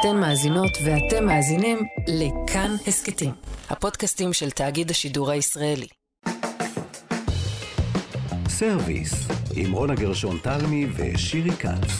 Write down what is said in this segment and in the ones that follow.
אתן מאזינות ואתם מאזינים לכאן הסכתים, הפודקאסטים של תאגיד השידור הישראלי. סרוויס, עם רונה גרשון תלמי ושירי כץ.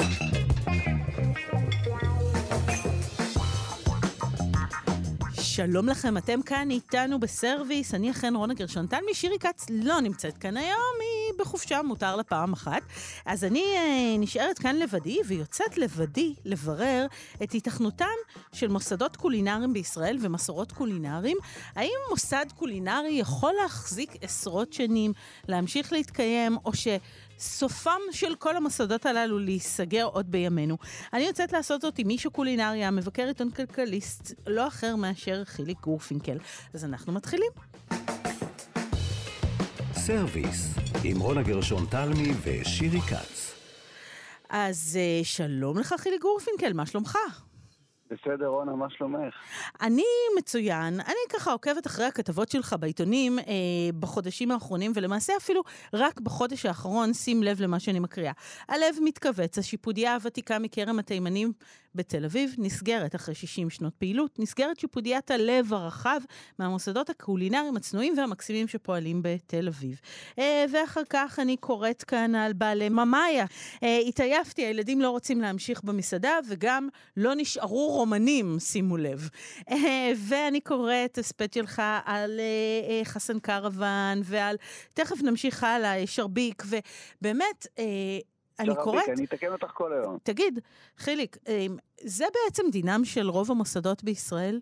שלום לכם, אתם כאן איתנו בסרוויס, אני אכן רונה גרשון תלמי, שירי כץ לא נמצאת כאן היום, היא בחופשה, מותר לה פעם אחת. אז אני אה, נשארת כאן לבדי, ויוצאת לבדי לברר את התכנותם של מוסדות קולינריים בישראל ומסורות קולינריים. האם מוסד קולינרי יכול להחזיק עשרות שנים, להמשיך להתקיים, או ש... סופם של כל המוסדות הללו להיסגר עוד בימינו. אני יוצאת לעשות זאת עם מישהו קולינריה, מבקר עיתון כלכליסט, לא אחר מאשר חיליק גורפינקל. אז אנחנו מתחילים. סרוויס, עם רונה גרשון תלמי ושירי כץ. אז אה, שלום לך חיליק גורפינקל, מה שלומך? בסדר, רונה, מה שלומך? אני מצוין. אני ככה עוקבת אחרי הכתבות שלך בעיתונים אה, בחודשים האחרונים, ולמעשה אפילו רק בחודש האחרון, שים לב למה שאני מקריאה. הלב מתכווץ, השיפודיה הוותיקה מכרם התימנים בתל אביב נסגרת אחרי 60 שנות פעילות. נסגרת שיפודיית הלב הרחב מהמוסדות הקולינריים הצנועים והמקסימים שפועלים בתל אביב. אה, ואחר כך אני קוראת כאן על בעלי ממאיה. אה, התעייפתי, הילדים לא רוצים להמשיך במסעדה, וגם לא נשארו רומנים, שימו לב. אה, ואני קוראת הספד שלך על חסן קרוון ועל, תכף נמשיך הלאה, שרביק, ובאמת, אני קוראת... אני אתקן אותך כל היום. תגיד, חיליק, זה בעצם דינם של רוב המוסדות בישראל?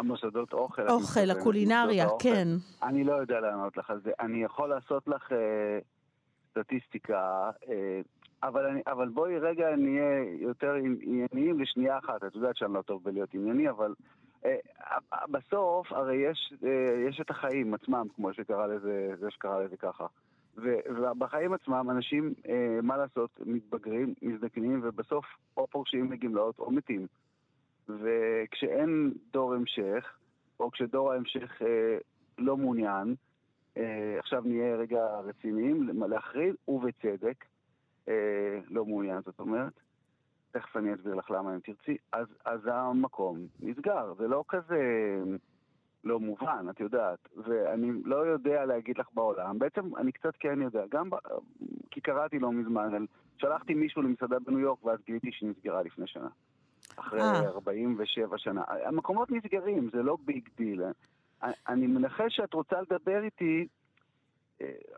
המוסדות אוכל. אוכל, הקולינריה, כן. אני לא יודע לענות לך על זה. אני יכול לעשות לך אה, סטטיסטיקה, אה, אבל, אני, אבל בואי רגע נהיה יותר ענייניים לשנייה אחת. את יודעת שאני לא טוב בלהיות ענייני, אבל אה, בסוף הרי יש, אה, יש את החיים עצמם, כמו שקרא לזה, זה שקרא לזה ככה. ובחיים עצמם אנשים, אה, מה לעשות, מתבגרים, מזדקנים, ובסוף או פורשים לגמלאות או מתים. וכשאין דור המשך, או כשדור ההמשך אה, לא מעוניין, אה, עכשיו נהיה רגע רציניים, להחריד, ובצדק, אה, לא מעוניין, זאת אומרת, תכף אני אסביר לך למה אם תרצי, אז, אז המקום נסגר, זה לא כזה... לא מובן, את יודעת. ואני לא יודע להגיד לך בעולם. בעצם אני קצת כן יודע. גם ב... כי קראתי לא מזמן, שלחתי מישהו למסעדה בניו יורק ואז גיליתי שהיא נסגרה לפני שנה. אחרי אה. אה. 47 שנה. המקומות נסגרים, זה לא big deal. אני מנחש שאת רוצה לדבר איתי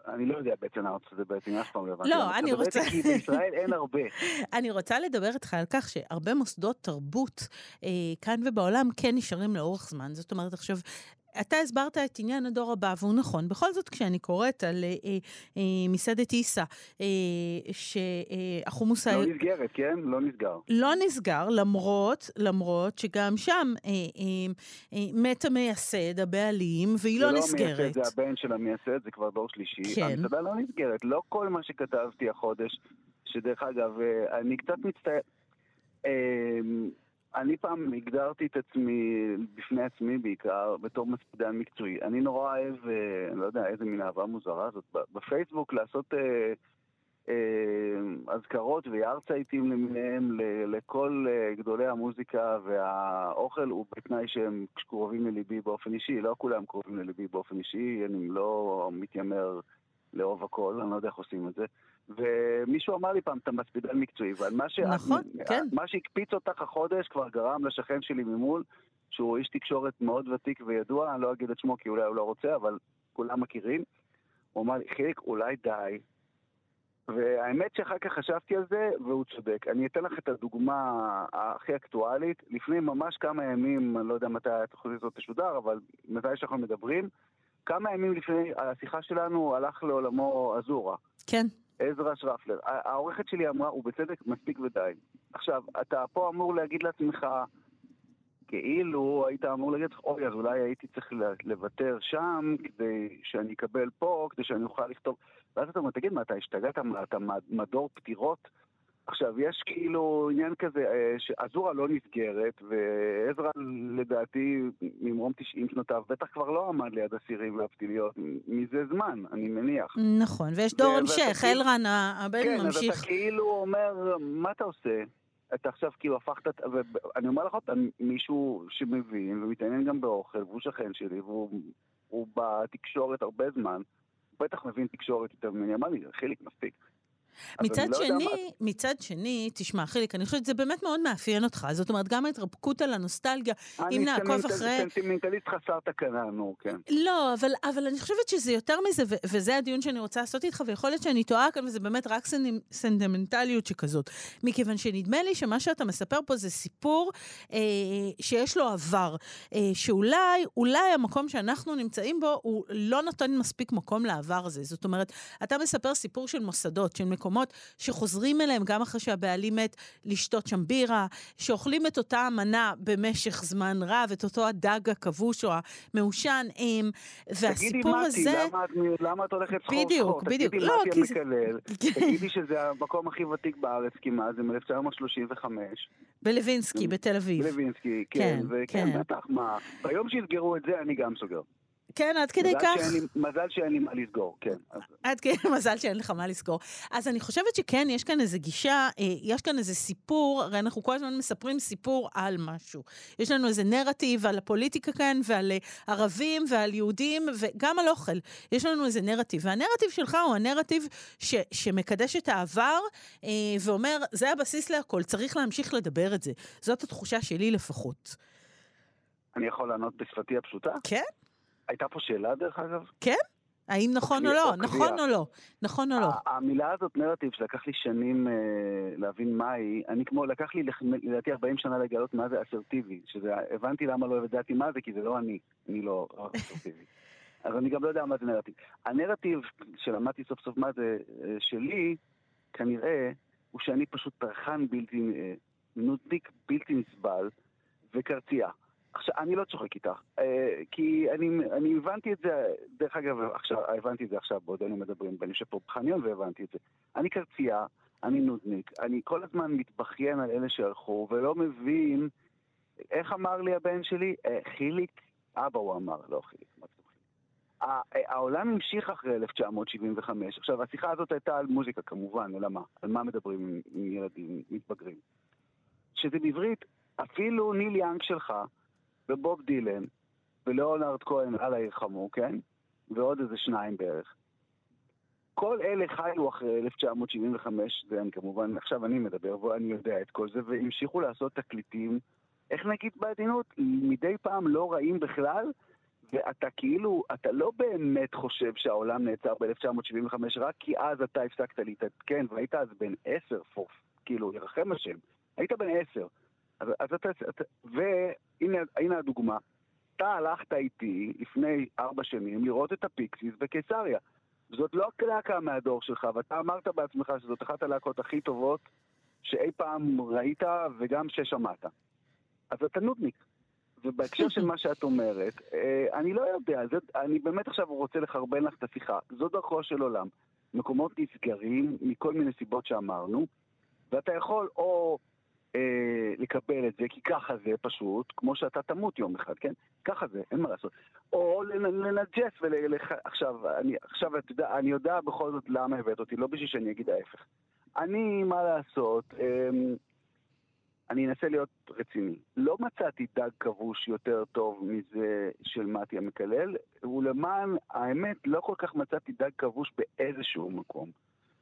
אני לא יודע בעצם למה זה בעצם, אף פעם לא הבנתי. לא, אני רוצה... כי בישראל אין הרבה. אני רוצה לדבר איתך על כך שהרבה מוסדות תרבות אה, כאן ובעולם כן נשארים לאורך זמן. זאת אומרת, עכשיו, אתה הסברת את עניין הדור הבא, והוא נכון. בכל זאת, כשאני קוראת על אה, אה, אה מסעדת איסה, אה, שהחומוס... לא נסגרת, כן? לא נסגר. לא נסגר, למרות, למרות שגם שם אה, אה, אה, מת המייסד, הבעלים, והיא לא, לא נסגרת. זה לא המייסד, זה הבן של המייסד, זה כבר דור שלישי. כן. המסעדה לא נסגרת. לא כל מה שכתבתי החודש, שדרך אגב, אה, אני קצת מצטער... אה, אני פעם הגדרתי את עצמי, בפני עצמי בעיקר, בתור מספידן מקצועי. אני נורא אוהב, אה, לא יודע איזה מין אהבה מוזרה זאת, בפייסבוק לעשות אה, אה, אזכרות ויארצייטים למיניהם לכל אה, גדולי המוזיקה והאוכל הוא בתנאי שהם קרובים לליבי באופן אישי. לא כולם קרובים לליבי באופן אישי, אני לא מתיימר לאהוב הכל, אני לא יודע איך עושים את זה. ומישהו אמר לי פעם, אתה מספידן מקצועי, אבל מה, ש... נכון, כן. מה שהקפיץ אותך החודש כבר גרם לשכן שלי ממול, שהוא איש תקשורת מאוד ותיק וידוע, אני לא אגיד את שמו כי אולי הוא לא רוצה, אבל כולם מכירים. הוא אמר לי, חיליק, אולי די. והאמת שאחר כך חשבתי על זה, והוא צודק. אני אתן לך את הדוגמה הכי אקטואלית. לפני ממש כמה ימים, אני לא יודע מתי התוכנית הזאת תשודר, אבל מתי שאנחנו מדברים, כמה ימים לפני השיחה שלנו הלך לעולמו אזורה. כן. עזרא שרפלר. העורכת שלי אמרה, ובצדק, מספיק ודי. עכשיו, אתה פה אמור להגיד לעצמך, כאילו היית אמור להגיד, אוי, אז אולי הייתי צריך לוותר שם כדי שאני אקבל פה, כדי שאני אוכל לכתוב. ואז אתה אומר, תגיד, מה, אתה השתגעת? אתה מדור פטירות? עכשיו, יש כאילו עניין כזה, אה, שאזורה לא נסגרת, ועזרא לדעתי, ממרום 90 שנותיו, בטח כבר לא עמד ליד הסירים והפתיליות מזה זמן, אני מניח. נכון, ויש דור המשך, כאילו- אלרן הבן כן, ממשיך. כן, אז אתה כאילו אומר, מה אתה עושה? אתה עכשיו כאילו הפכת, ואני אומר לך עוד פעם, מישהו שמבין ומתעניין גם באוכל, והוא שכן שלי, והוא בתקשורת הרבה זמן, בטח מבין תקשורת יותר ממני, אמר לי, חיליק, מספיק. מצד לא שני, מה... מצד שני, תשמע, חיליק, אני חושבת שזה באמת מאוד מאפיין אותך. זאת אומרת, גם ההתרפקות על הנוסטלגיה, אם נעקוב אחרי... אני סנטימנטליסט חסר תקנה, נו, כן. לא, אבל, אבל אני חושבת שזה יותר מזה, ו- וזה הדיון שאני רוצה לעשות איתך, ויכול להיות שאני טועה כאן, וזה באמת רק סנטימנטליות שכזאת. מכיוון שנדמה לי שמה שאתה מספר פה זה סיפור אה, שיש לו עבר, אה, שאולי, אולי המקום שאנחנו נמצאים בו, הוא לא נותן מספיק מקום לעבר הזה. זאת אומרת, אתה מספר סיפור של מוסדות, של מקומות. שחוזרים אליהם גם אחרי שהבעלים מת, לשתות שם בירה, שאוכלים את אותה המנה במשך זמן רב, את אותו הדג הכבוש או המעושן, והסיפור הזה... תגידי, מתי, למה, למה את הולכת סחור בדיוק, בדיוק. תגידי, לא, מתי כי... המקלל. תגידי שזה המקום הכי ותיק בארץ כמעט, זה מ-1935. בלווינסקי, בתל אביב. בלווינסקי, כן, כן, וכן, כן. בטח, מה. ביום שיסגרו את זה, אני גם סוגר. כן, עד כדי כך. שאין, מזל שאין לי מה לסגור, כן. עד כדי מזל שאין לך מה לסגור. אז אני חושבת שכן, יש כאן איזה גישה, אה, יש כאן איזה סיפור, הרי אנחנו כל הזמן מספרים סיפור על משהו. יש לנו איזה נרטיב על הפוליטיקה כאן, ועל אה, ערבים ועל יהודים, וגם על אוכל. יש לנו איזה נרטיב, והנרטיב שלך הוא הנרטיב ש, שמקדש את העבר, אה, ואומר, זה הבסיס להכל, צריך להמשיך לדבר את זה. זאת התחושה שלי לפחות. אני יכול לענות בשפתי הפשוטה? כן. הייתה פה שאלה דרך אגב? כן? האם נכון או לא? נכון או לא? נכון או לא? המילה הזאת נרטיב שלקח לי שנים אה, להבין מה היא, אני כמו, לקח לי לדעתי 40 שנה לגלות מה זה אסרטיבי, שזה, הבנתי למה לא ידעתי מה זה, כי זה לא אני, אני לא, לא אסרטיבי. אז אני גם לא יודע מה זה נרטיב. הנרטיב שלמדתי סוף סוף מה זה אה, שלי, כנראה, הוא שאני פשוט טרחן בלתי, אה, נודניק בלתי נסבל וקרצייה. עכשיו, אני לא צוחק איתך, אה, כי אני, אני הבנתי את זה, דרך אגב, עכשיו, הבנתי את זה עכשיו, בעודנו מדברים, ואני יושב פה בחניון והבנתי את זה. אני קרצייה, אני נודניק, אני כל הזמן מתבכיין על אלה שהלכו, ולא מבין, איך אמר לי הבן שלי? אה, חיליק, אבא הוא אמר, לא חיליק, מה זה חיליק? העולם המשיך אחרי 1975. עכשיו, השיחה הזאת הייתה על מוזיקה כמובן, אלא מה? על מה מדברים עם ילדים מתבגרים. שזה בעברית, אפילו ניל יאנג שלך, ובוב דילן, ולאונרד כהן, אללה ירחמו, כן? ועוד איזה שניים בערך. כל אלה חיו אחרי 1975, ואני כמובן, עכשיו אני מדבר ואני יודע את כל זה, והמשיכו לעשות תקליטים, איך נגיד בעדינות, מדי פעם לא רעים בכלל, ואתה כאילו, אתה לא באמת חושב שהעולם נעצר ב-1975 רק כי אז אתה הפסקת להתעדכן, והיית אז בן עשר כאילו, ירחם השם, היית בן עשר. אז, אתה, והנה הדוגמה. אתה הלכת איתי לפני ארבע שנים לראות את הפיקסיס בקיסריה. זאת לא להקה מהדור שלך, ואתה אמרת בעצמך שזאת אחת הלהקות הכי טובות שאי פעם ראית וגם ששמעת. אז אתה נודניק. ובהקשר של מה שאת אומרת, אה, אני לא יודע, זה, אני באמת עכשיו רוצה לחרבן לך את השיחה. זו דרכו של עולם. מקומות נסגרים מכל מיני סיבות שאמרנו, ואתה יכול או אה, לקבל את זה, כי ככה זה פשוט, כמו שאתה תמות יום אחד, כן? ככה זה, אין מה לעשות. או לנג'ס ולח... עכשיו, אני, עכשיו אתה יודע, אני יודע בכל זאת למה הבאת אותי, לא בשביל שאני אגיד ההפך. אני, מה לעשות, אה, אני אנסה להיות רציני. לא מצאתי דג כבוש יותר טוב מזה של מתי המקלל, ולמען האמת, לא כל כך מצאתי דג כבוש באיזשהו מקום.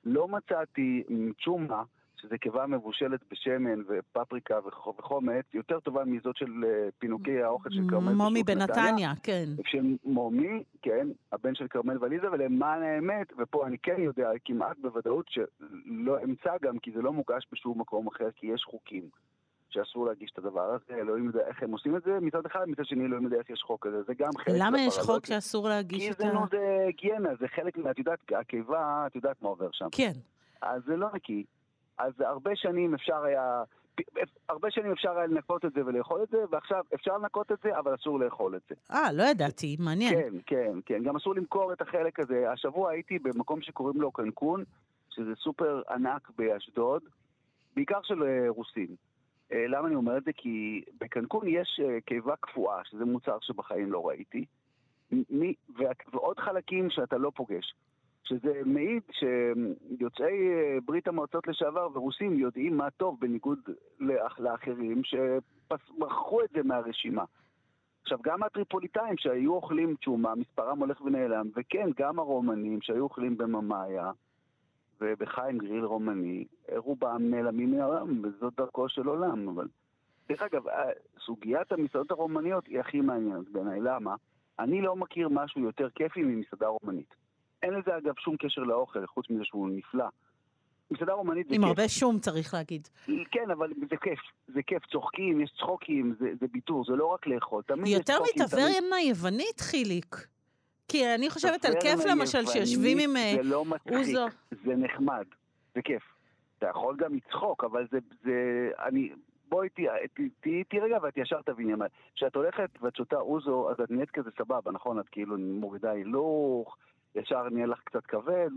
לא מצאתי צ'ומה שזה קיבה מבושלת בשמן ופפריקה וחומץ, יותר טובה מזאת של אה, פינוקי האוכל של כרמל. מומי בנתניה, כן. של מומי, כן, הבן של כרמל ועליזה, ולמען האמת, ופה אני כן יודע כמעט בוודאות שלא אמצא גם, כי זה לא מוגש בשום מקום אחר, כי יש חוקים. שאסור להגיש את הדבר הזה, אלוהים יודע איך הם עושים את זה, מצד אחד, מצד שני אלוהים יודע איך יש חוק כזה, זה גם חלק... למה יש חוק שאסור להגיש את ה... כי זה נו, זה היגיינה, זה חלק. את יודעת, הקיבה, את יודעת מה עובר שם. כן. אז זה לא נקי. אז הרבה שנים אפשר היה... הרבה שנים אפשר היה לנקות את זה ולאכול את זה, ועכשיו אפשר לנקות את זה, אבל אסור לאכול את זה. אה, לא ידעתי, מעניין. כן, כן, כן. גם אסור למכור את החלק הזה. השבוע הייתי במקום שקוראים לו קנקון, שזה סופר ענק באשדוד, בעיקר של אה, רוסים. אה, למה אני אומר את זה? כי בקנקון יש אה, קיבה קפואה, שזה מוצר שבחיים לא ראיתי, ועוד חלקים שאתה לא פוגש. שזה מעיד שיוצאי אה, ברית המועצות לשעבר ורוסים יודעים מה טוב בניגוד לאח- לאחרים שמכרו את זה מהרשימה. עכשיו, גם הטריפוליטאים שהיו אוכלים צ'ומה, מספרם הולך ונעלם, וכן, גם הרומנים שהיו אוכלים בממאיה ובחיים גריל רומני, רובם נעלמים מהעולם, וזאת דרכו של עולם. אבל, דרך אגב, אה, סוגיית המסעדות הרומניות היא הכי מעניינת בעיניי. למה? אני לא מכיר משהו יותר כיפי ממסעדה רומנית. אין לזה אגב שום קשר לאוכל, חוץ מזה שהוא נפלא. מסעדה רומנית זה עם כיף. הרבה שום, צריך להגיד. כן, אבל זה כיף. זה כיף, צוחקים, יש צחוקים, זה, זה ביטור, זה לא רק לאכול. תמיד יש יותר צחוקים, תמיד- מטברנה יוונית, חיליק. כי אני חושבת על כיף, למשל, שיושבים עם אה, זה לא מצחיק, אוזו. זה נחמד, זה כיף. אתה יכול גם לצחוק, אבל זה... זה אני... בואי תהיי תה, תה, תה רגע ואת ישר תביני מה. כשאת הולכת ואת שותה אוזו, אז את נהיית כזה סבבה, נכון? את כאילו מורידה הילוך, ישר נהיה לך קצת כבד,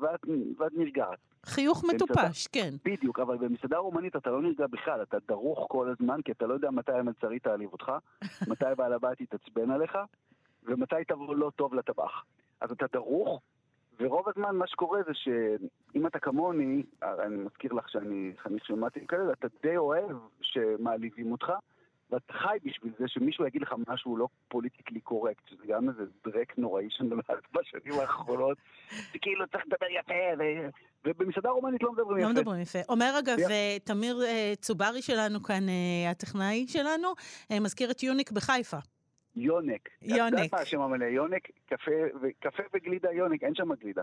ואת, ואת נרגעת. חיוך. מטופש, כן. בדיוק, אבל במסעדה רומנית אתה לא נרגע בכלל, אתה דרוך כל הזמן, כי אתה לא יודע מתי המלצרית תעליב אותך, מתי בעל הבית יתעצבן עליך, ומתי תבוא לא טוב לטבח. אז אתה דרוך, ורוב הזמן מה שקורה זה שאם אתה כמוני, אני מזכיר לך שאני חניך של מתאים כאלה, אתה די אוהב שמעליבים אותך, ואתה חי בשביל זה שמישהו יגיד לך משהו לא פוליטיקלי קורקט, שזה גם איזה דרק נוראי שנולד בשנים האחרונות, שכאילו צריך לדבר יפה, ו... ובמסעדה רומנית לא מדברים לא יפה. מדברים יפה. אומר אגב, תמיר אה, צוברי שלנו כאן, אה, הטכנאי שלנו, אה, מזכיר את יוניק בחיפה. יונק. יונק. יודעת מה השם המלא? יונק, קפה וגלידה יונק, אין שם גלידה.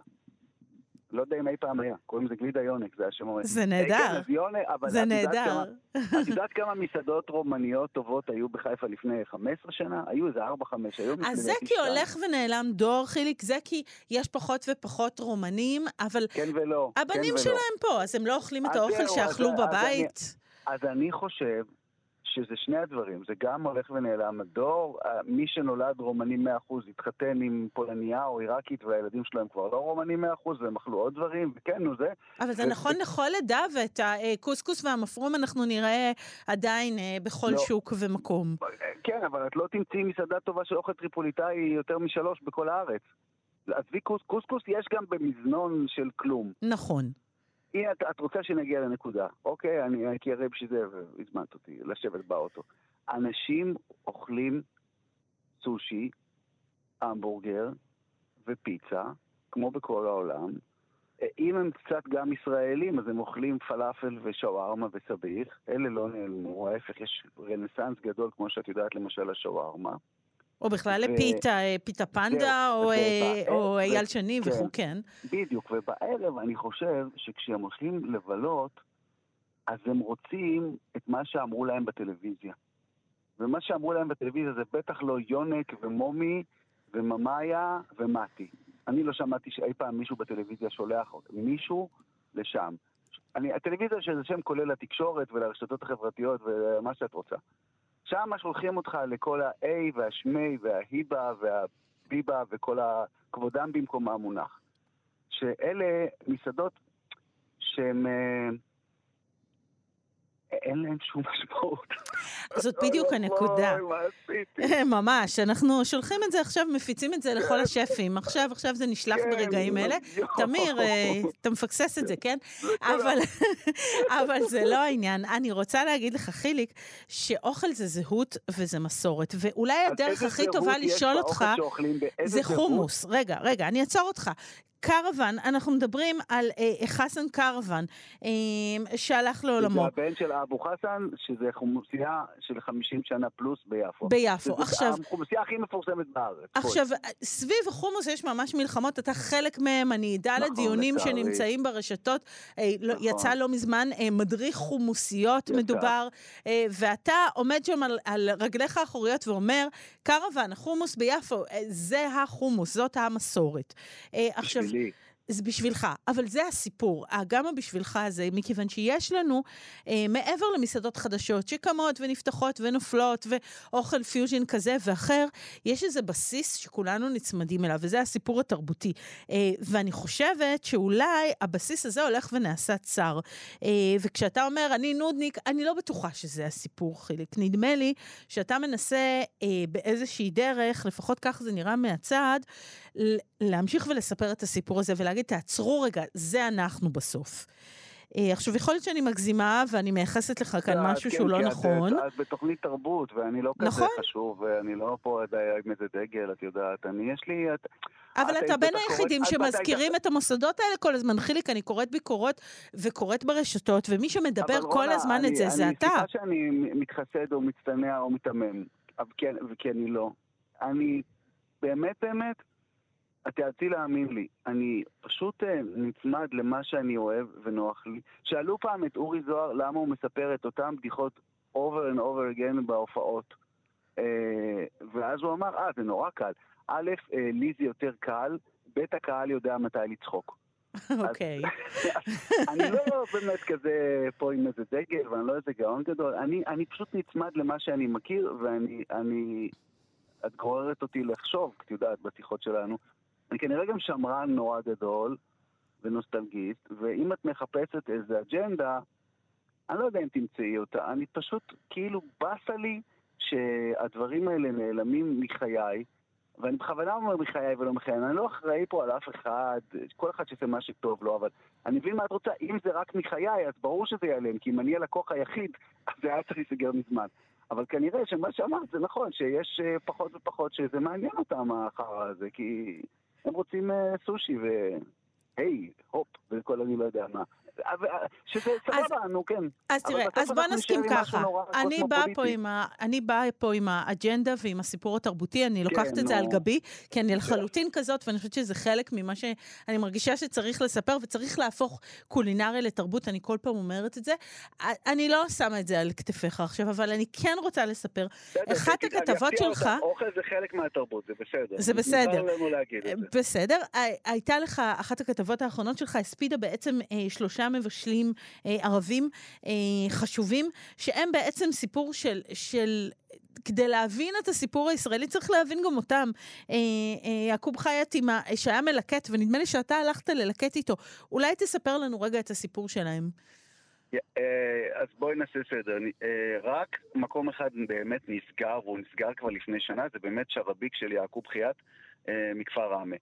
לא יודע אם אי פעם היה, קוראים לזה גלידה יונק, זה השם המלא. זה אה, נהדר. כן, אבל זה נהדר. את יודעת כמה מסעדות רומניות טובות היו בחיפה לפני 15 שנה? היו איזה 4-5, היום אז זה כי. הולך ונעלם דור, חיליק, זה כי יש פחות ופחות רומנים, אבל כן ולא. כן הבנים. שלהם פה, אז הם לא אוכלים את האוכל שאכלו בבית. אז אני חושב שזה שני הדברים, זה גם הולך ונעלם הדור, אה, מי שנולד רומני 100% התחתן עם פולניה או עיראקית והילדים שלו הם כבר לא רומנים 100% והם אכלו עוד דברים, וכן, נו זה. אבל זה ו- נכון לכל עדה, ואת הקוסקוס והמפרום אנחנו נראה עדיין אה, בכל לא. שוק ומקום. כן, אבל את לא תמצאי מסעדה טובה של אוכל טריפוליטאי יותר משלוש בכל הארץ. עזבי קוס, קוסקוס יש גם במזנון של כלום. נכון. הנה, את, את רוצה שנגיע לנקודה, אוקיי? אני הייתי הרי בשביל זה והזמנת אותי לשבת באוטו. אנשים אוכלים סושי, המבורגר ופיצה, כמו בכל העולם. אה, אם הם קצת גם ישראלים, אז הם אוכלים פלאפל ושווארמה וסביח. אלה לא נעלמו, ההפך, יש רנסאנס גדול, כמו שאת יודעת, למשל השווארמה. או בכלל ו- לפיתה, אה, פיתה פנדה, או, אה, ובערב- או ו- אייל שני כן. וכו', כן. בדיוק, ובערב אני חושב שכשהם הולכים לבלות, אז הם רוצים את מה שאמרו להם בטלוויזיה. ומה שאמרו להם בטלוויזיה זה בטח לא יונק ומומי וממאיה ומתי. אני לא שמעתי שאי פעם מישהו בטלוויזיה שולח מישהו לשם. אני, הטלוויזיה שזה שם כולל לתקשורת ולרשתות החברתיות ומה שאת רוצה. שם שולחים אותך לכל ה-A והשמי וההיבה והביבה וכל הכבודם במקומם מונח. שאלה מסעדות שהן... אה, אין להן שום משמעות. זאת בדיוק הנקודה. עשיתי? ממש, אנחנו שולחים את זה עכשיו, מפיצים את זה לכל השפים. עכשיו, עכשיו זה נשלח כן, ברגעים אלה. תמיר, אה, אתה מפקסס את זה, כן? אבל, זה לא העניין. אני רוצה להגיד לך, חיליק, שאוכל זה זהות וזה מסורת. ואולי הדרך הכי טובה לשאול אותך, זה? חומוס. רגע, רגע, אני אעצור אותך. קרוון, אנחנו מדברים על אה, חסן קרוון, אה, שהלך לעולמו. זה הבן של אבו חסן, שזה חומוסייה של 50 שנה פלוס ביפו. ביפו. עכשיו, החומוסייה הכי מפורסמת בארץ. עכשיו, סביב החומוס יש ממש מלחמות, אתה חלק מהם, אני עדה נכון, לדיונים לצערי. שנמצאים ברשתות. אה, לא- נכון. יצא לא מזמן אה, מדריך חומוסיות יצא. מדובר, אה, ואתה עומד שם על, על רגליך האחוריות ואומר, קרוון, החומוס ביפו, אה, זה החומוס, זאת המסורת. אה, עכשיו, indeed. זה בשבילך, אבל זה הסיפור, גם הבשבילך הזה, מכיוון שיש לנו, אה, מעבר למסעדות חדשות שקמות ונפתחות ונופלות, ואוכל פיוז'ין כזה ואחר, יש איזה בסיס שכולנו נצמדים אליו, וזה הסיפור התרבותי. אה, ואני חושבת שאולי הבסיס הזה הולך ונעשה צר. אה, וכשאתה אומר, אני נודניק, אני לא בטוחה שזה הסיפור, חיליק. נדמה לי שאתה מנסה אה, באיזושהי דרך, לפחות כך זה נראה מהצד, להמשיך ולספר את הסיפור הזה ולהגיד, תעצרו רגע, זה אנחנו בסוף. אה, עכשיו, יכול להיות שאני מגזימה ואני מייחסת לך כאן משהו כן, שהוא לא נכון. את בתוכנית תרבות, ואני לא כזה נכון. חשוב, ואני לא פה עם איזה דגל, את יודעת. אני, יש לי... אבל אתה בין היחידים שמזכירים את המוסדות האלה כל הזמן. חיליק, אני קוראת ביקורות וקוראת ברשתות, ומי שמדבר כל הזמן את זה, זה אתה. אני, סליחה שאני מתחסד או מצטנע או מיתמם, כי אני לא. אני באמת באמת את תיאלצי להאמין לי, אני פשוט uh, נצמד למה שאני אוהב ונוח לי. שאלו פעם את אורי זוהר למה הוא מספר את אותן בדיחות over and over again בהופעות. Uh, ואז הוא אמר, אה, זה נורא קל. א', uh, לי זה יותר קל, ב', הקהל יודע מתי לצחוק. אוקיי. אני לא באמת כזה פה עם איזה דגל, ואני לא איזה גאון גדול. אני, אני פשוט נצמד למה שאני מכיר, ואני... אני, את גוררת אותי לחשוב, את יודעת, בשיחות שלנו, אני כנראה גם שמרן נורא גדול ונוסטלגיסט, ואם את מחפשת איזה אג'נדה, אני לא יודע אם תמצאי אותה, אני פשוט, כאילו, באסה לי שהדברים האלה נעלמים מחיי, ואני בכוונה אומר מחיי ולא מחיי, אני לא אחראי פה על אף אחד, כל אחד שעושה מה שטוב לו, אבל אני מבין מה את רוצה, אם זה רק מחיי, אז ברור שזה ייעלם, כי אם אני הלקוח היחיד, אז זה היה צריך להיסגר מזמן. אבל כנראה שמה שאמרת זה נכון, שיש אה, פחות ופחות שזה מעניין אותם החרא הזה, כי הם רוצים אה, סושי והי, הופ, וכל אני לא יודע מה. שזה סבבה, נו כן. אז תראה, אז בוא נסכים ככה. אני באה פה עם אני באה פה עם האג'נדה ועם הסיפור התרבותי, אני לוקחת כן, את זה על גבי, כי אני לחלוטין כזאת, ואני חושבת שזה חלק ממה שאני מרגישה שצריך לספר, וצריך להפוך קולינריה לתרבות, אני כל פעם אומרת את זה. אני לא שמה את זה על כתפיך עכשיו, אבל אני כן רוצה לספר. אחת הכתבות שלך... אוכל זה חלק מהתרבות, זה בסדר. זה בסדר. בסדר. הייתה לך, אחת הכתבות האחרונות שלך הספידה בעצם אה, שלושה מבשלים אה, ערבים אה, חשובים, שהם בעצם סיפור של... של כדי להבין את הסיפור הישראלי צריך להבין גם אותם. אה, אה, יעקוב חייט, שהיה מלקט, ונדמה לי שאתה הלכת ללקט איתו. אולי תספר לנו רגע את הסיפור שלהם. אה, אז בואי נעשה סדר. אה, רק מקום אחד באמת נסגר, והוא נסגר כבר לפני שנה, זה באמת שרביק של יעקוב חייט מכפר ראמה.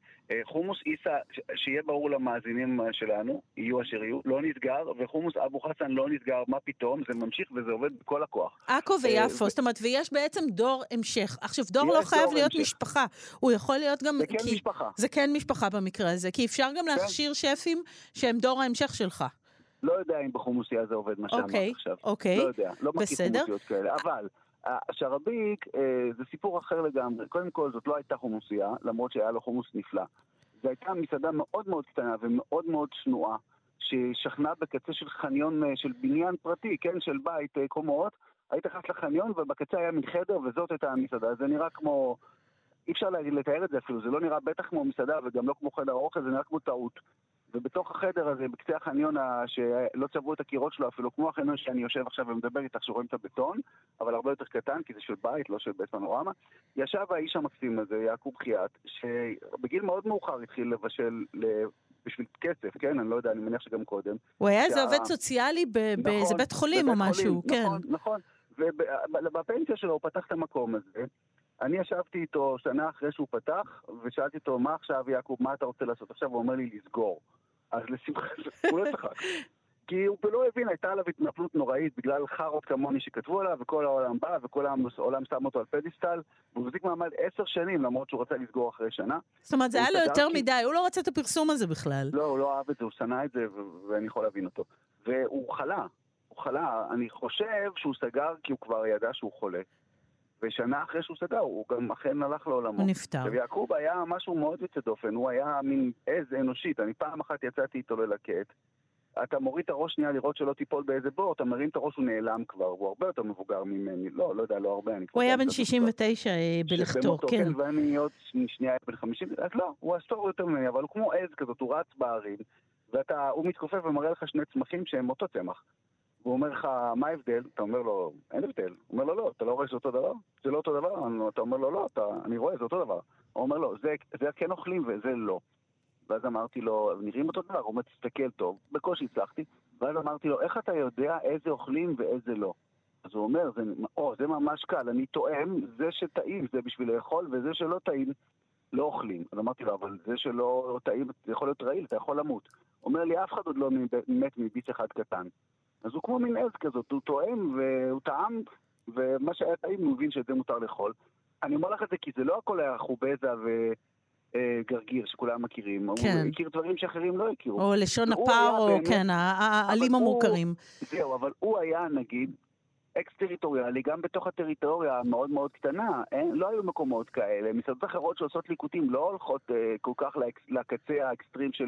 חומוס עיסא, שיהיה ברור למאזינים שלנו, יהיו אשר יהיו, לא נסגר, וחומוס אבו חסן לא נסגר, מה פתאום, זה ממשיך וזה עובד בכל הכוח. עכו ויפו, זאת אומרת, ויש בעצם דור המשך. עכשיו, דור לא חייב להיות משפחה, הוא יכול להיות גם... זה כן משפחה. זה כן משפחה במקרה הזה, כי אפשר גם כן. להכשיר שפים שהם דור ההמשך שלך. לא יודע אם בחומוסייה זה עובד מה שאמרת אוקיי, עכשיו. אוקיי, לא יודע, לא מכיר חומוסיות כאלה. אבל השרביק אה, זה סיפור אחר לגמרי. קודם כל, זאת לא הייתה חומוסייה, למרות שהיה לו חומוס נפלא. זו הייתה מסעדה מאוד מאוד קטנה ומאוד מאוד שנואה, ששכנה בקצה של חניון, אה, של בניין פרטי, כן, של בית אה, קומות. היית נכנס לחניון ובקצה היה מין חדר וזאת הייתה המסעדה. זה נראה כמו... אי אפשר לתאר את זה אפילו, זה לא נראה בטח כמו מסעדה וגם לא כמו חדר אוכל, זה נראה כמו טעות. ובתוך החדר הזה, בקצה החניון שלא צבעו את הקירות שלו אפילו, כמו החניון שאני יושב עכשיו ומדבר איתך שרואים את הבטון, אבל הרבה יותר קטן, כי זה של בית, לא של בית פנורמה, ישב האיש המקסים הזה, יעקוב חייט, שבגיל מאוד מאוחר התחיל לבשל בשביל כסף, כן? אני לא יודע, אני מניח שגם קודם. הוא היה איזה עובד סוציאלי באיזה נכון, בית חולים או משהו, כן. נכון, נכון. ובפנסיה שלו הוא פתח את המקום הזה. אני ישבתי איתו שנה אחרי שהוא פתח, ושאלתי אותו, מה עכשיו, יעקב, מה אתה רוצה לעשות? עכשיו הוא אומר לי, לסגור. אז לשמחה, הוא לא צחק. כי הוא לא הבין, הייתה עליו התנפלות נוראית בגלל חארות כמוני שכתבו עליו, וכל העולם בא, וכל העולם שם אותו על פדיסטל, והוא החזיק מעמד עשר שנים, למרות שהוא רצה לסגור אחרי שנה. זאת אומרת, זה היה לו יותר מדי, הוא לא רצה את הפרסום הזה בכלל. לא, הוא לא אהב את זה, הוא שנא את זה, ואני יכול להבין אותו. והוא חלה, הוא חלה. אני חושב שהוא סגר כי הוא כבר ידע שהוא חולה. ושנה אחרי שהוא סגר, הוא גם אכן הלך לעולמו. הוא נפטר. ויעקוב היה משהו מאוד יוצא דופן, הוא היה מין עז אנושית. אני פעם אחת יצאתי איתו ללקט, אתה מוריד את הראש שנייה לראות שלא תיפול באיזה בור, אתה מרים את הראש, הוא נעלם כבר, הוא הרבה יותר מבוגר ממני, לא, לא יודע, לא הרבה, אני הוא היה בן 69 אה, בלכתו, כן. כן. ואני עוד שנייה בן 50, אז לא, הוא עשור יותר ממני, אבל הוא כמו עז כזאת, הוא רץ בערים, והוא מתכופף ומראה לך שני צמחים שהם אותו צמח. והוא אומר לך, מה ההבדל? אתה אומר לו, אין הבדל. הוא אומר לו, לא, אתה לא רואה שזה אותו דבר? זה לא אותו דבר? אתה אומר לו, לא, אתה, אני רואה, זה אותו דבר. הוא אומר לו, זה, זה כן אוכלים וזה לא. ואז אמרתי לו, נראים אותו דבר, הוא אומר, תסתכל טוב, בקושי הצלחתי. ואז אמרתי לו, איך אתה יודע איזה אוכלים ואיזה לא? אז הוא אומר, זה, או, זה ממש קל, אני טועם, זה שטעים זה בשביל לאכול, וזה שלא טעים, לא אוכלים. אז אמרתי לו, אבל זה שלא טעים, זה יכול להיות רעיל, אתה יכול למות. הוא אומר לי, אף אחד עוד לא מת מביץ אחד קטן. אז הוא כמו מין עז כזאת, הוא טועם והוא טעם, ומה שהיה טעים הוא מבין שאת זה מותר לאכול. אני אומר לך את זה כי זה לא הכל היה חובזה וגרגיר שכולם מכירים. כן. הוא הכיר דברים שאחרים לא הכירו. או לשון הפר, או באמת, כן, העלים המוכרים. זהו, אבל הוא היה נגיד אקס-טריטוריאלי, גם בתוך הטריטוריה המאוד מאוד קטנה, אין, לא היו מקומות כאלה. מסעדות אחרות שעושות ליקוטים לא הולכות אה, כל כך לקצה האקסטרים של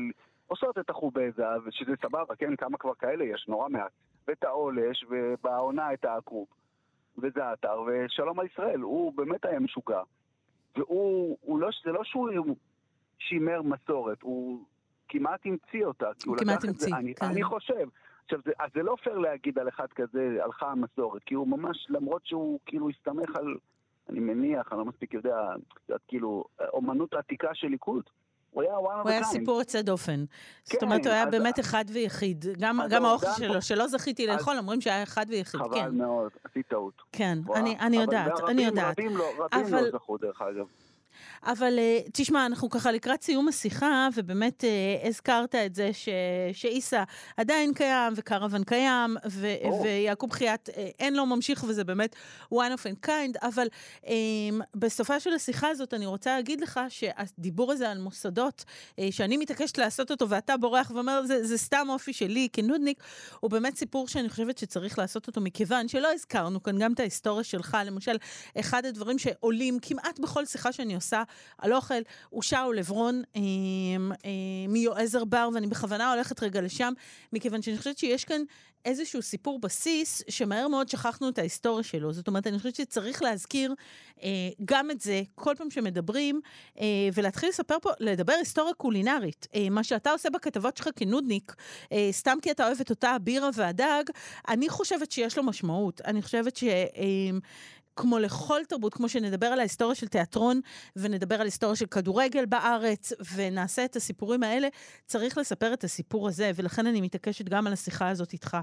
עושות את החובזה, ושזה סבבה, כן, כמה כבר כאלה יש, נורא מעט. ואת העולש, ובעונה את העכוב. וזה האתר, ושלום על ישראל, הוא באמת היה משוגע. והוא, לא, זה לא שהוא שימר מסורת, הוא כמעט המציא אותה. הוא כמעט המציא, כן. אני, אני חושב. עכשיו, זה, אז זה לא פייר להגיד על אחד כזה, הלכה המסורת, כי הוא ממש, למרות שהוא כאילו הסתמך על, אני מניח, אני לא מספיק יודע, כאילו, אומנות עתיקה של ליכוד. הוא היה kind. הוא היה סיפור יוצא דופן. כן, זאת אומרת, הוא היה באמת אחד ויחיד. גם, גם האוכל שלו, שלא זכיתי לאכול, אומרים שהיה אחד ויחיד, חבל כן. מאוד, עשית טעות. כן, אני, אני יודעת, אני יודעת. רבים לא, רבים אבל... לא זכו, דרך אגב. אבל uh, תשמע, אנחנו ככה לקראת סיום השיחה, ובאמת uh, הזכרת את זה ש... שאיסה עדיין קיים, וקרוון קיים, ו... oh. ויעקב חייט uh, אין לו ממשיך, וזה באמת one of a kind, אבל um, בסופה של השיחה הזאת אני רוצה להגיד לך שהדיבור הזה על מוסדות, שאני מתעקשת לעשות אותו, ואתה בורח ואומר, זה, זה סתם אופי שלי כנודניק, הוא באמת סיפור שאני חושבת שצריך לעשות אותו, מכיוון שלא הזכרנו כאן גם את ההיסטוריה שלך, למשל, אחד הדברים שעולים כמעט בכל שיחה שאני עושה, על אוכל, הוא שאול עברון אה, אה, מיועזר בר, ואני בכוונה הולכת רגע לשם, מכיוון שאני חושבת שיש כאן איזשהו סיפור בסיס, שמהר מאוד שכחנו את ההיסטוריה שלו. זאת אומרת, אני חושבת שצריך להזכיר אה, גם את זה כל פעם שמדברים, אה, ולהתחיל לספר פה, לדבר היסטוריה קולינרית. אה, מה שאתה עושה בכתבות שלך כנודניק, אה, סתם כי אתה אוהב את אותה הבירה והדג, אני חושבת שיש לו משמעות. אני חושבת ש... אה, כמו לכל תרבות, כמו שנדבר על ההיסטוריה של תיאטרון, ונדבר על היסטוריה של כדורגל בארץ, ונעשה את הסיפורים האלה, צריך לספר את הסיפור הזה, ולכן אני מתעקשת גם על השיחה הזאת איתך.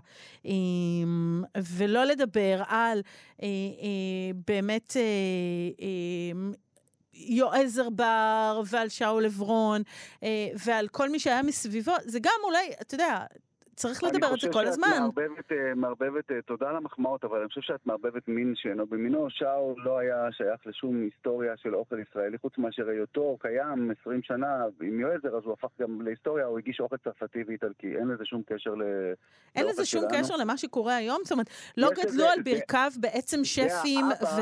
אמ, ולא לדבר על אה, אה, באמת... אה, יועזר בר ועל שאול עברון ועל כל מי שהיה מסביבו, זה גם אולי, אתה יודע, צריך לדבר על זה כל הזמן. אני חושב שאת מערבבת, מערבבת, תודה על המחמאות, אבל אני חושב שאת מערבבת מין שאינו במינו. שאול לא היה שייך לשום היסטוריה של אוכל ישראלי, חוץ מאשר היותו קיים 20 שנה עם יועזר, אז הוא הפך גם להיסטוריה, הוא הגיש אוכל צרפתי ואיטלקי. אין לזה שום קשר ל... אין לזה שום שלנו. קשר למה שקורה היום? זאת אומרת, לא גדלו על ברכיו בעצם שפים ו...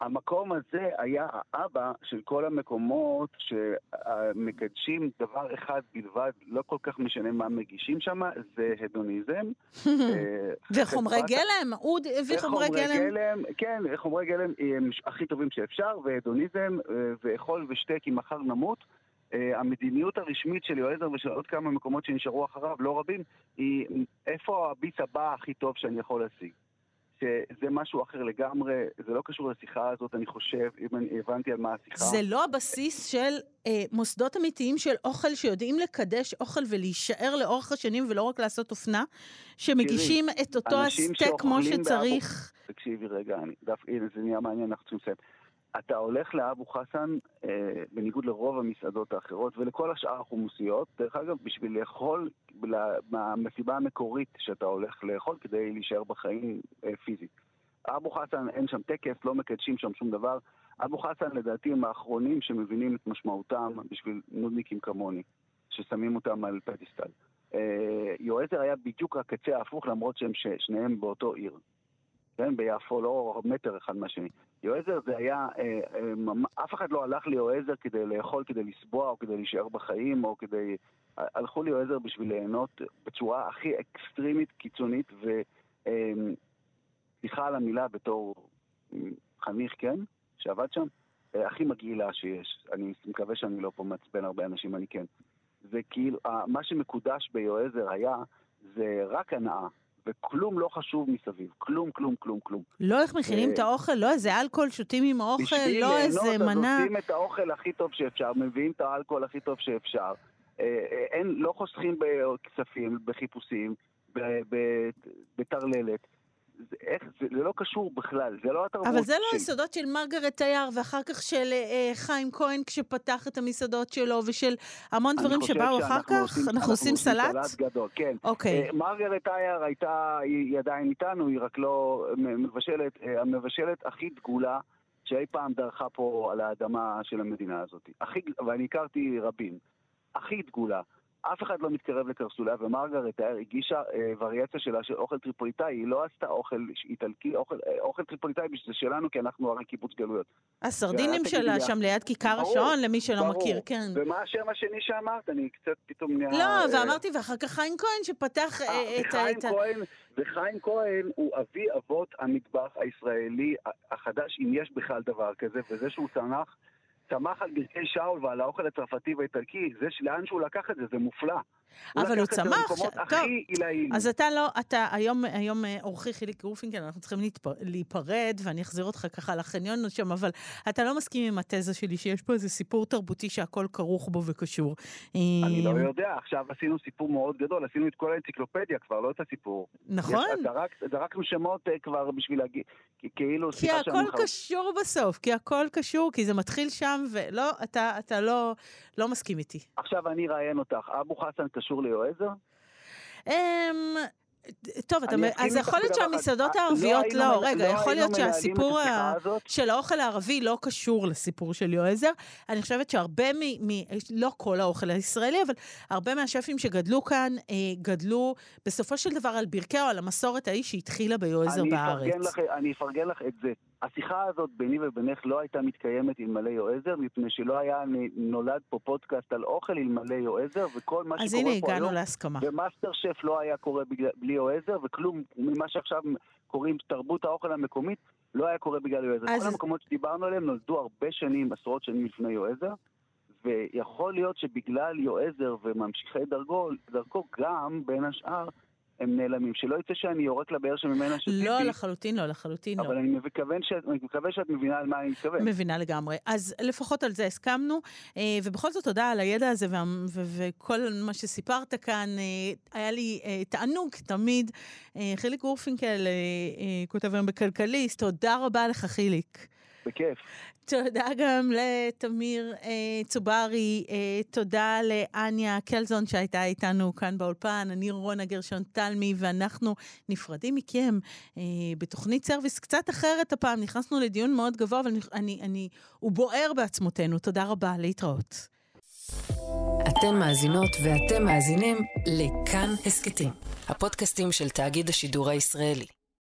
המקום הזה היה האבא של כל המקומות שמקדשים דבר אחד בלבד, לא כל כך משנה מה מגישים שם, זה הדוניזם. אה, וחומרי גלם, הוא הביא חומרי גלם. כן, חומרי גלם הם הכי טובים שאפשר, והדוניזם, אה, ואכול ושתה כי מחר נמות. Uh, המדיניות הרשמית של יועזר ושל עוד כמה מקומות שנשארו אחריו, לא רבים, היא איפה הביס הבא הכי טוב שאני יכול להשיג. שזה משהו אחר לגמרי, זה לא קשור לשיחה הזאת, אני חושב, אם אני הבנתי על מה השיחה. זה לא הבסיס של אה, מוסדות אמיתיים של אוכל שיודעים לקדש אוכל ולהישאר לאורך השנים ולא רק לעשות אופנה, שמגישים תראי, את אותו הסטייק כמו שצריך. תקשיבי רגע, אני, דף, הנה זה נהיה מעניין, אנחנו צריכים לסיים. אתה הולך לאבו חסן, אה, בניגוד לרוב המסעדות האחרות ולכל השאר החומוסיות, דרך אגב, בשביל לאכול מהמסיבה המקורית שאתה הולך לאכול כדי להישאר בחיים אה, פיזית. אבו חסן אין שם טקס, לא מקדשים שם שום דבר. אבו חסן לדעתי הם האחרונים שמבינים את משמעותם בשביל נודניקים כמוני, ששמים אותם על פדיסטל. אה, יועזר היה בדיוק הקצה ההפוך למרות שהם שניהם באותו עיר. כן, ביפו, לא מטר אחד מהשני. יועזר זה היה, אה, אה, אף אחד לא הלך ליועזר כדי לאכול, כדי לסבוע, או כדי להישאר בחיים, או כדי... הלכו ליועזר בשביל ליהנות בצורה הכי אקסטרימית, קיצונית, וסליחה על המילה בתור חניך, כן, שעבד שם, אה, הכי מגעילה שיש. אני מקווה שאני לא פה מעצבן הרבה אנשים, אני כן. זה כאילו, מה שמקודש ביועזר היה, זה רק הנאה. וכלום לא חשוב מסביב. כלום, כלום, כלום, כלום. לא איך מכינים את האוכל, לא איזה אלכוהול, שותים עם האוכל, לא איזה מנה. בשביל ליהנות, אז עושים את האוכל הכי טוב שאפשר, מביאים את האלכוהול הכי טוב שאפשר. אה, אה, אין, לא חוסכים בכספים, בחיפושים, בטרללת. זה, איך, זה, זה לא קשור בכלל, זה לא התרבות אבל זה לא היסודות של מרגרט תייר, ואחר כך של אה, חיים כהן כשפתח את המסעדות שלו, ושל המון דברים שבאו אחר כך? עושים, אנחנו עושים סלט? סלט גדול, כן. אוקיי. אה, מרגרט תייר הייתה, היא עדיין איתנו, היא רק לא מבשלת, אה, המבשלת הכי דגולה שאי פעם דרכה פה על האדמה של המדינה הזאת. הכי, ואני הכרתי רבים. הכי דגולה. אף אחד לא מתקרב לקרסוליה, ומרגרט תייר הגישה אה, וריאציה שלה של אוכל טריפוליטאי, היא לא עשתה אוכל איטלקי, אוכל, אה, אוכל טריפוליטאי זה שלנו, כי אנחנו הרי קיבוץ גלויות. הסרדינים שלה שם ליד כיכר השעון, למי שלא ברור. מכיר, כן. ומה השם השני שאמרת? אני קצת פתאום נראה... לא, אה, ואמרתי, ואחר כך חיים כהן שפתח אה, אה, את ה... כהן, וחיים כהן הוא אבי אבות המטבח הישראלי החדש, אם יש בכלל דבר כזה, וזה שהוא צנח... צמח על ברכי שאול ועל האוכל הצרפתי והאיטלקי, זה לאן שהוא לקח את זה, זה מופלא. אבל הוא צמח, ש... טוב, אז אתה לא, אתה, היום, היום אה, אורחי חיליק רופינקל, אנחנו צריכים להתפר... להיפרד, ואני אחזיר אותך ככה לחניון שם, אבל אתה לא מסכים עם התזה שלי שיש פה איזה סיפור תרבותי שהכל כרוך בו וקשור. אני לא יודע, עכשיו עשינו סיפור מאוד גדול, עשינו את כל האנציקלופדיה כבר, לא את הסיפור. נכון. זרקנו שמות אה, כבר בשביל להגיד, כאילו, כי הכל קשור בסוף, כי הכל קשור, כי זה מתחיל שם, ולא, אתה, אתה לא, לא מסכים איתי. עכשיו אני אראיין אותך, אבו חסן קשור ליועזר? אמ, טוב, אתה, אז יכול להיות שהמסעדות אה, הערביות, לא, לא רגע, לא יכול להיות שהסיפור של האוכל הערבי לא קשור לסיפור של יועזר. אני חושבת שהרבה מ... מ לא כל האוכל הישראלי, אבל הרבה מהשפים שגדלו כאן, אה, גדלו בסופו של דבר על ברכיה או על המסורת ההיא שהתחילה ביועזר אני בארץ. לך, אני אפרגן לך את זה. השיחה הזאת ביני ובינך לא הייתה מתקיימת אלמלא יועזר, מפני שלא היה נולד פה פודקאסט על אוכל אלמלא יועזר, וכל מה שקורה פה היום... אז הנה, הגענו להסכמה. ו MasterChef לא היה קורה בלי יועזר, וכלום ממה שעכשיו קוראים תרבות האוכל המקומית, לא היה קורה בגלל יועזר. אז... כל המקומות שדיברנו עליהם נולדו הרבה שנים, עשרות שנים לפני יועזר, ויכול להיות שבגלל יועזר וממשיכי דרכו, דרכו גם, בין השאר, הם נעלמים. שלא יצא שאני יורק לבאר שממנה שתיתי. לא, לחלוטין לא, לחלוטין לא. אבל אני מתכוון שאת, אני מקווה שאת מבינה על מה אני מתכוון. מבינה לגמרי. אז לפחות על זה הסכמנו, אה, ובכל זאת תודה על הידע הזה וכל מה שסיפרת כאן. אה, היה לי אה, תענוג תמיד. חיליק גורפינקל כותב היום בכלכליסט, תודה רבה לך חיליק. בכיף. תודה גם לתמיר אה, צוברי, אה, תודה לאניה קלזון שהייתה איתנו כאן באולפן, אני רונה גרשון תלמי, ואנחנו נפרדים מכם אה, בתוכנית סרוויס קצת אחרת הפעם. נכנסנו לדיון מאוד גבוה, אבל אני, אני, הוא בוער בעצמותינו. תודה רבה, להתראות. אתן מאזינות ואתם מאזינים לכאן הסכתים, הפודקאסטים של תאגיד השידור הישראלי.